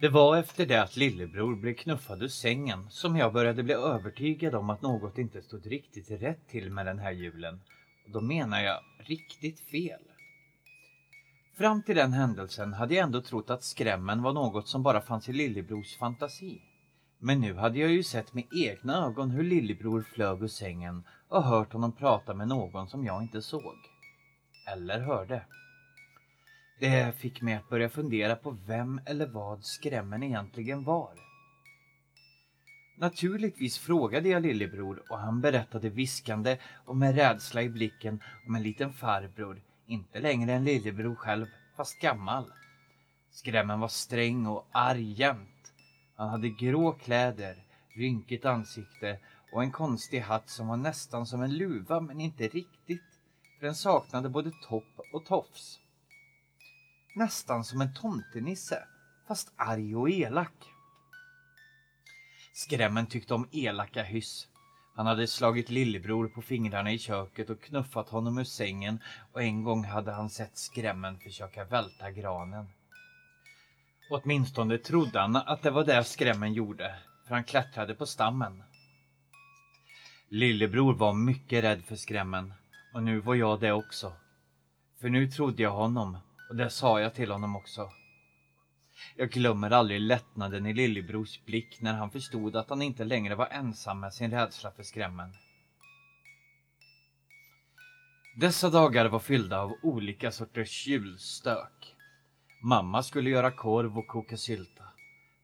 Det var efter det att lillebror blev knuffad ur sängen som jag började bli övertygad om att något inte stod riktigt rätt till med den här julen. Och då menar jag riktigt fel. Fram till den händelsen hade jag ändå trott att skrämmen var något som bara fanns i lillebrors fantasi. Men nu hade jag ju sett med egna ögon hur lillebror flög ur sängen och hört honom prata med någon som jag inte såg. Eller hörde. Det fick mig att börja fundera på vem eller vad skrämmen egentligen var. Naturligtvis frågade jag lillebror och han berättade viskande och med rädsla i blicken om en liten farbror, inte längre än lillebror själv, fast gammal. Skrämmen var sträng och arg jämt. Han hade grå kläder, rynkigt ansikte och en konstig hatt som var nästan som en luva men inte riktigt, för den saknade både topp och tofs. Nästan som en tomtenisse, fast arg och elak. Skrämmen tyckte om elaka hyss. Han hade slagit lillebror på fingrarna i köket och knuffat honom ur sängen och en gång hade han sett skrämmen försöka välta granen. Åtminstone trodde han att det var det skrämmen gjorde, för han klättrade på stammen. Lillebror var mycket rädd för skrämmen och nu var jag det också. För nu trodde jag honom och det sa jag till honom också. Jag glömmer aldrig lättnaden i lillebrors blick när han förstod att han inte längre var ensam med sin rädsla för skrämmen. Dessa dagar var fyllda av olika sorters julstök. Mamma skulle göra korv och koka sylta.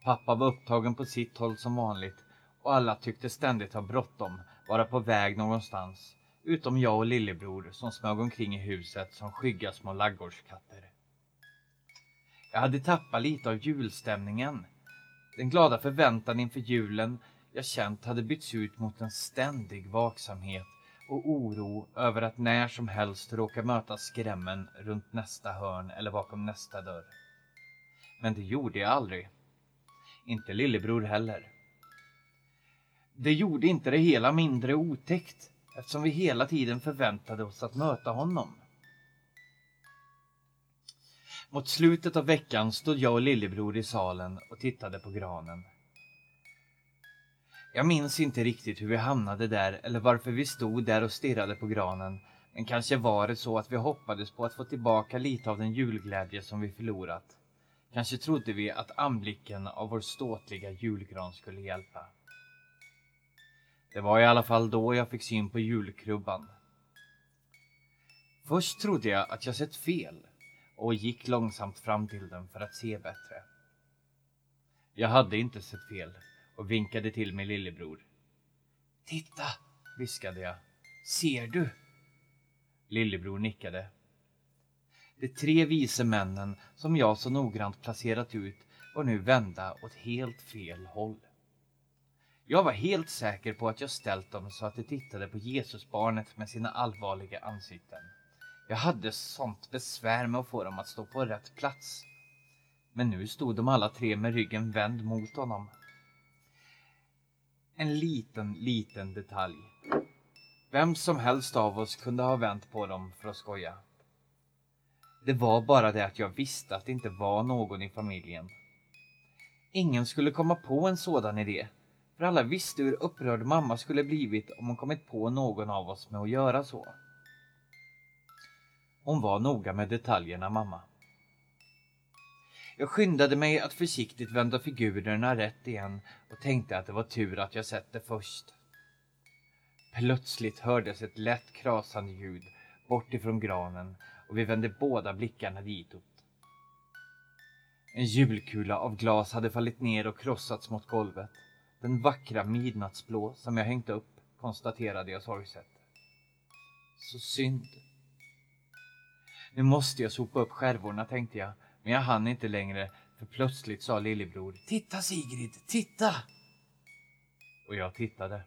Pappa var upptagen på sitt håll som vanligt och alla tyckte ständigt ha bråttom, vara på väg någonstans. Utom jag och lillebror som smög omkring i huset som skygga små laggårdskatter. Jag hade tappat lite av julstämningen. Den glada förväntan inför julen jag känt hade bytts ut mot en ständig vaksamhet och oro över att när som helst råka möta skrämmen runt nästa hörn eller bakom nästa dörr. Men det gjorde jag aldrig. Inte lillebror heller. Det gjorde inte det hela mindre otäckt eftersom vi hela tiden förväntade oss att möta honom. Mot slutet av veckan stod jag och lillebror i salen och tittade på granen. Jag minns inte riktigt hur vi hamnade där eller varför vi stod där och stirrade på granen. Men kanske var det så att vi hoppades på att få tillbaka lite av den julglädje som vi förlorat. Kanske trodde vi att anblicken av vår ståtliga julgran skulle hjälpa. Det var i alla fall då jag fick syn på julkrubban. Först trodde jag att jag sett fel och gick långsamt fram till den för att se bättre. Jag hade inte sett fel och vinkade till min lillebror. Titta, viskade jag. Ser du? Lillebror nickade. De tre vise männen som jag så noggrant placerat ut var nu vända åt helt fel håll. Jag var helt säker på att jag ställt dem så att de tittade på Jesusbarnet med sina allvarliga ansikten. Jag hade sånt besvär med att få dem att stå på rätt plats. Men nu stod de alla tre med ryggen vänd mot honom. En liten, liten detalj. Vem som helst av oss kunde ha vänt på dem för att skoja. Det var bara det att jag visste att det inte var någon i familjen. Ingen skulle komma på en sådan idé. För alla visste hur upprörd mamma skulle blivit om hon kommit på någon av oss med att göra så. Hon var noga med detaljerna, mamma. Jag skyndade mig att försiktigt vända figurerna rätt igen och tänkte att det var tur att jag sett det först. Plötsligt hördes ett lätt krasande ljud bort ifrån granen och vi vände båda blickarna ditåt. En julkula av glas hade fallit ner och krossats mot golvet. Den vackra midnattsblå som jag hängt upp, konstaterade jag sorgset. Så synd. Nu måste jag sopa upp skärvorna, tänkte jag. Men jag hann inte längre, för plötsligt sa lillebror Titta Sigrid, titta! Och jag tittade.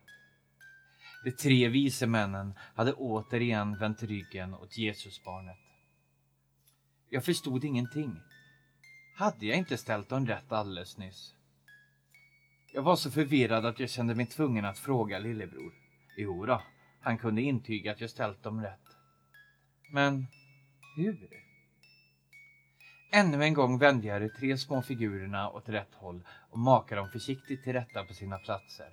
De tre vise männen hade återigen vänt ryggen åt Jesusbarnet. Jag förstod ingenting. Hade jag inte ställt dem rätt alldeles nyss? Jag var så förvirrad att jag kände mig tvungen att fråga lillebror. Jo då, han kunde intyga att jag ställt dem rätt. Men hur? Ännu en gång vände jag de tre små figurerna åt rätt håll och makade dem försiktigt till rätta på sina platser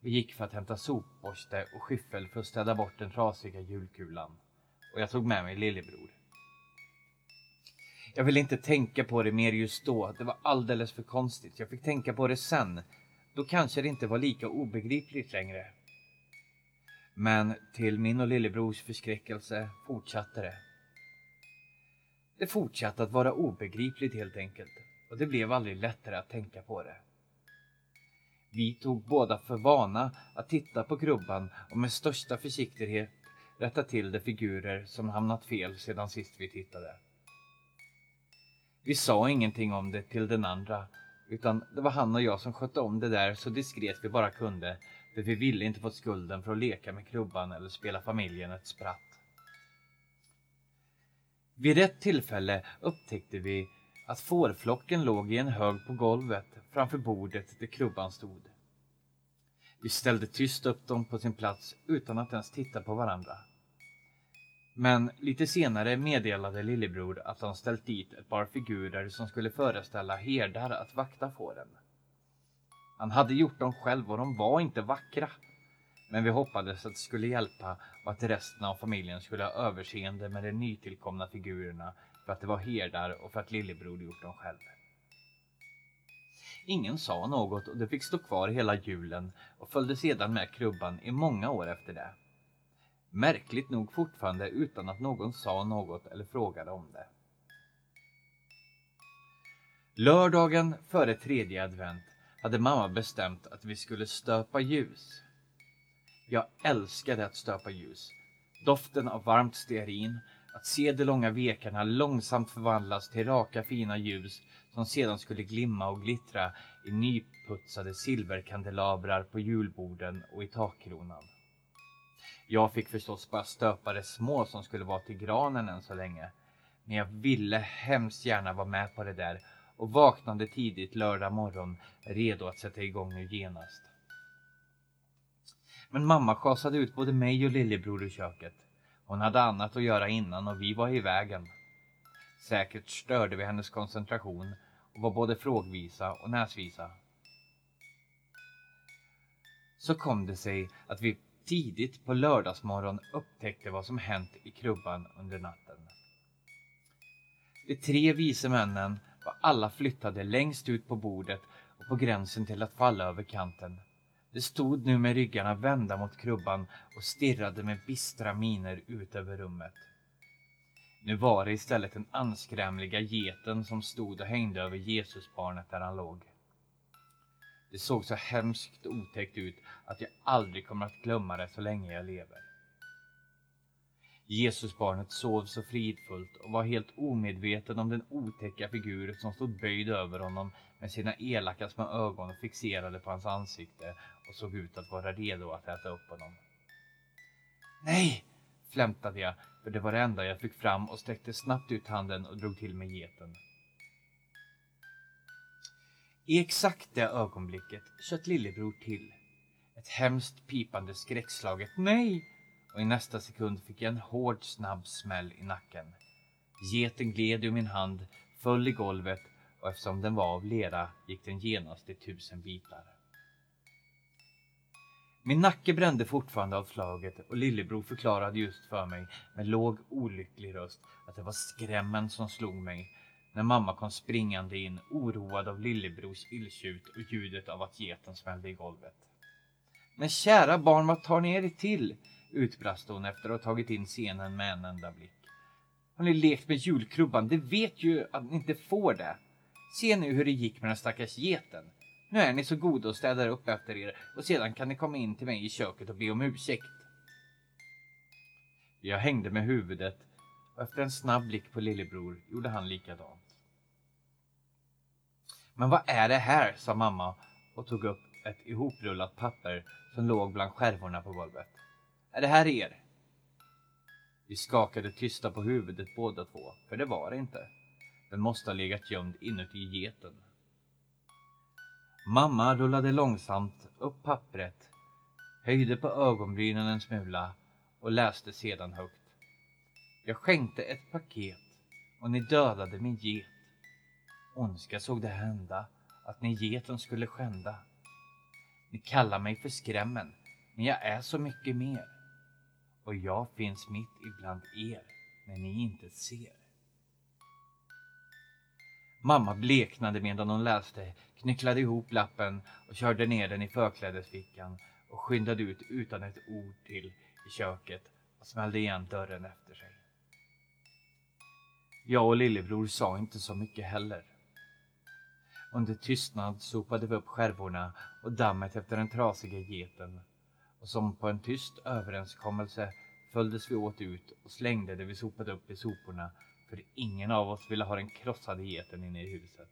och gick för att hämta sopborste och skyffel för att städa bort den trasiga julkulan. Och jag tog med mig lillebror. Jag ville inte tänka på det mer just då. Det var alldeles för konstigt. Jag fick tänka på det sen. Då kanske det inte var lika obegripligt längre. Men till min och lillebrors förskräckelse fortsatte det. Det fortsatte att vara obegripligt helt enkelt och det blev aldrig lättare att tänka på det. Vi tog båda för vana att titta på krubban och med största försiktighet rätta till de figurer som hamnat fel sedan sist vi tittade. Vi sa ingenting om det till den andra utan det var han och jag som skötte om det där så diskret vi bara kunde för vi ville inte få skulden för att leka med krubban eller spela familjen ett spratt. Vid ett tillfälle upptäckte vi att fårflocken låg i en hög på golvet framför bordet där krubban stod. Vi ställde tyst upp dem på sin plats utan att ens titta på varandra. Men lite senare meddelade lillebror att han ställt dit ett par figurer som skulle föreställa herdar att vakta fåren. Han hade gjort dem själv och de var inte vackra. Men vi hoppades att det skulle hjälpa och att resten av familjen skulle ha överseende med de nytillkomna figurerna för att det var herdar och för att lillebror gjort dem själv. Ingen sa något och det fick stå kvar hela julen och följde sedan med krubban i många år efter det. Märkligt nog fortfarande utan att någon sa något eller frågade om det. Lördagen före tredje advent hade mamma bestämt att vi skulle stöpa ljus. Jag älskade att stöpa ljus. Doften av varmt stearin, att se de långa vekarna långsamt förvandlas till raka fina ljus som sedan skulle glimma och glittra i nyputsade silverkandelabrar på julborden och i takkronan. Jag fick förstås bara stöpa det små som skulle vara till granen än så länge. Men jag ville hemskt gärna vara med på det där och vaknade tidigt lördag morgon redo att sätta igång nu genast. Men mamma schasade ut både mig och lillebror ur köket. Hon hade annat att göra innan och vi var i vägen. Säkert störde vi hennes koncentration och var både frågvisa och näsvisa. Så kom det sig att vi tidigt på lördagsmorgon upptäckte vad som hänt i krubban under natten. De tre vise männen var alla flyttade längst ut på bordet och på gränsen till att falla över kanten. De stod nu med ryggarna vända mot krubban och stirrade med bistra miner ut över rummet. Nu var det istället den anskrämliga geten som stod och hängde över Jesusbarnet där han låg. Det såg så hemskt otäckt ut att jag aldrig kommer att glömma det så länge jag lever. Jesusbarnet sov så fridfullt och var helt omedveten om den otäcka figur som stod böjd över honom med sina elaka små ögon fixerade på hans ansikte och såg ut att vara redo att äta upp honom. Nej, flämtade jag, för det var det enda jag fick fram och sträckte snabbt ut handen och drog till med geten. I exakt det ögonblicket kött lillebror till. Ett hemskt pipande skräckslaget nej och i nästa sekund fick jag en hård snabb smäll i nacken. Geten gled ur min hand, föll i golvet och eftersom den var av lera gick den genast i tusen bitar. Min nacke brände fortfarande av slaget och lillebror förklarade just för mig med låg olycklig röst att det var skrämmen som slog mig när mamma kom springande in oroad av lillebrors illtjut och ljudet av att geten smällde i golvet. Men kära barn, vad tar ni er till? utbrast hon efter att ha tagit in scenen med en enda blick. Har ni lekt med julkrubban? Det vet ju att ni inte får det. Se nu hur det gick med den stackars geten. Nu är ni så goda och städar upp efter er och sedan kan ni komma in till mig i köket och be om ursäkt. Jag hängde med huvudet och efter en snabb blick på lillebror gjorde han likadant. Men vad är det här? sa mamma och tog upp ett ihoprullat papper som låg bland skärvorna på golvet. Är det här er? Vi skakade tysta på huvudet båda två, för det var det inte. Den måste ha legat gömd inuti geten. Mamma rullade långsamt upp pappret, höjde på ögonbrynen en smula och läste sedan högt. Jag skänkte ett paket och ni dödade min get. ondska såg det hända att ni geten skulle skända. Ni kallar mig för skrämmen, men jag är så mycket mer. Och jag finns mitt ibland er, när ni inte ser. Mamma bleknade medan hon läste, knycklade ihop lappen och körde ner den i förklädesfickan och skyndade ut utan ett ord till i köket och smällde igen dörren efter sig. Jag och lillebror sa inte så mycket heller. Under tystnad sopade vi upp skärvorna och dammet efter den trasiga geten och som på en tyst överenskommelse följdes vi åt ut och slängde det vi sopat upp i soporna för ingen av oss ville ha den krossade geten inne i huset.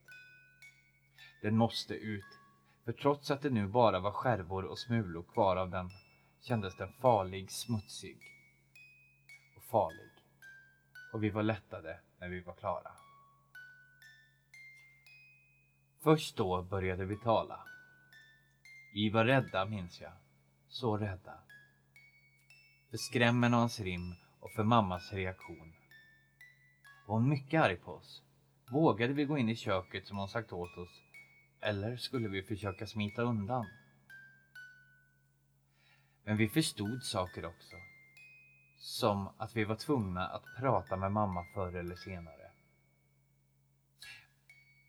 Den måste ut, för trots att det nu bara var skärvor och smulor kvar av den kändes den farlig, smutsig och farlig. Och vi var lättade när vi var klara. Först då började vi tala. Vi var rädda, minns jag. Så rädda. För skrämmen och hans rim och för mammas reaktion. Var hon mycket arg på oss? Vågade vi gå in i köket som hon sagt åt oss? Eller skulle vi försöka smita undan? Men vi förstod saker också. Som att vi var tvungna att prata med mamma förr eller senare.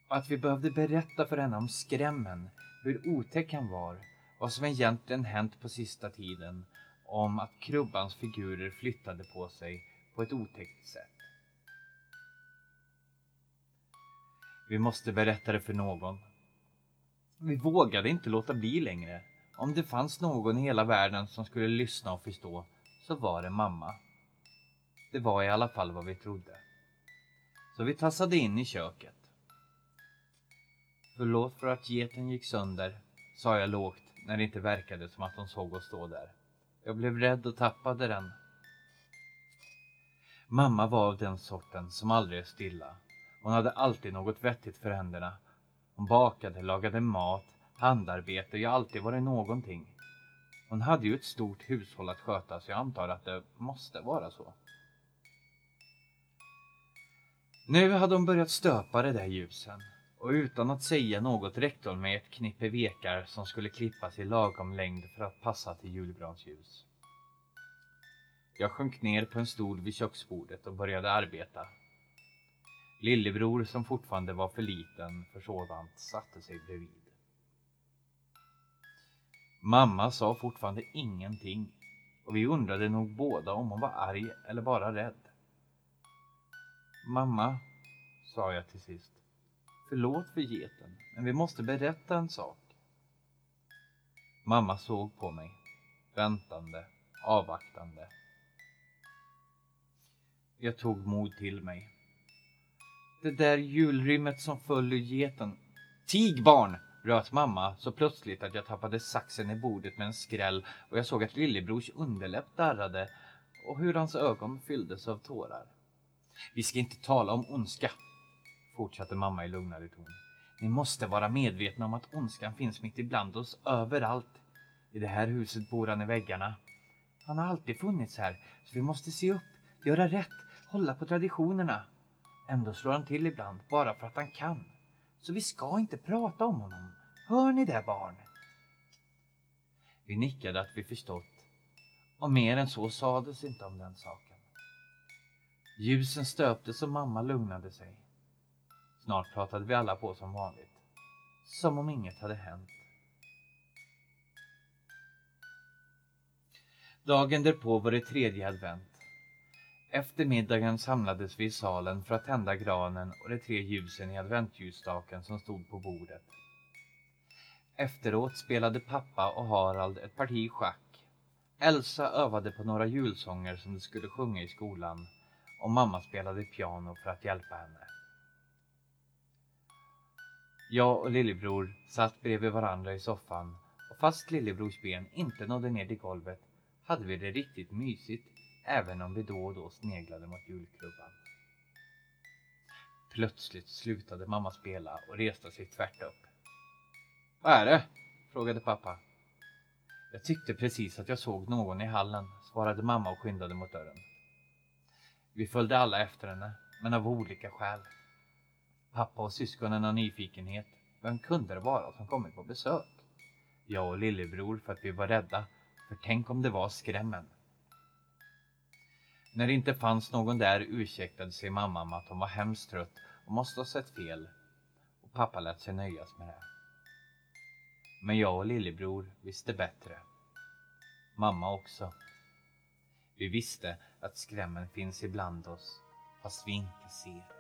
Och att vi behövde berätta för henne om skrämmen, hur otäck han var, vad som egentligen hänt på sista tiden, om att Krubbans figurer flyttade på sig på ett otäckt sätt. Vi måste berätta det för någon. Vi vågade inte låta bli längre. Om det fanns någon i hela världen som skulle lyssna och förstå så var det mamma. Det var i alla fall vad vi trodde. Så vi tassade in i köket. Förlåt för att geten gick sönder, sa jag lågt när det inte verkade som att hon såg oss stå där. Jag blev rädd och tappade den. Mamma var av den sorten som aldrig är stilla. Hon hade alltid något vettigt för händerna. Hon bakade, lagade mat, handarbete, ja alltid var det någonting. Hon hade ju ett stort hushåll att sköta så jag antar att det måste vara så. Nu hade hon börjat stöpa de där ljusen och utan att säga något räckte hon med ett knippe vekar som skulle klippas i lagom längd för att passa till julgransljus. Jag sjönk ner på en stol vid köksbordet och började arbeta. Lillebror, som fortfarande var för liten för sådant, satte sig bredvid. Mamma sa fortfarande ingenting och vi undrade nog båda om hon var arg eller bara rädd. Mamma, sa jag till sist. Förlåt för geten, men vi måste berätta en sak. Mamma såg på mig, väntande, avvaktande. Jag tog mod till mig. Det där julrymmet som föll ur geten. Tig barn! röt mamma så plötsligt att jag tappade saxen i bordet med en skräll och jag såg att lillebrors underläpp darrade och hur hans ögon fylldes av tårar. Vi ska inte tala om ondska, fortsatte mamma i lugnare ton. Ni måste vara medvetna om att ondskan finns mitt ibland oss överallt. I det här huset bor han i väggarna. Han har alltid funnits här, så vi måste se upp, göra rätt, hålla på traditionerna. Ändå slår han till ibland, bara för att han kan. Så vi ska inte prata om honom. Hör ni det barn? Vi nickade att vi förstått. Och mer än så sades inte om den saken. Ljusen stöptes och mamma lugnade sig. Snart pratade vi alla på som vanligt. Som om inget hade hänt. Dagen därpå var det tredje advent. Efter middagen samlades vi i salen för att tända granen och de tre ljusen i adventsljusstaken som stod på bordet. Efteråt spelade pappa och Harald ett parti schack. Elsa övade på några julsånger som de skulle sjunga i skolan och mamma spelade piano för att hjälpa henne. Jag och lillebror satt bredvid varandra i soffan och fast lillebrors ben inte nådde ner till golvet hade vi det riktigt mysigt även om vi då och då sneglade mot julklubban. Plötsligt slutade mamma spela och reste sig tvärt upp. Vad är det? frågade pappa. Jag tyckte precis att jag såg någon i hallen, svarade mamma och skyndade mot dörren. Vi följde alla efter henne, men av olika skäl. Pappa och syskonen av nyfikenhet. Vem kunde det vara som kommit på besök? Jag och lillebror för att vi var rädda. För tänk om det var skrämmen. När det inte fanns någon där ursäktade sig mamma med att hon var hemskt trött och måste ha sett fel. Och pappa lät sig nöjas med det. Men jag och lillebror visste bättre. Mamma också. Vi visste att skrämmen finns ibland oss, fast vi inte ser.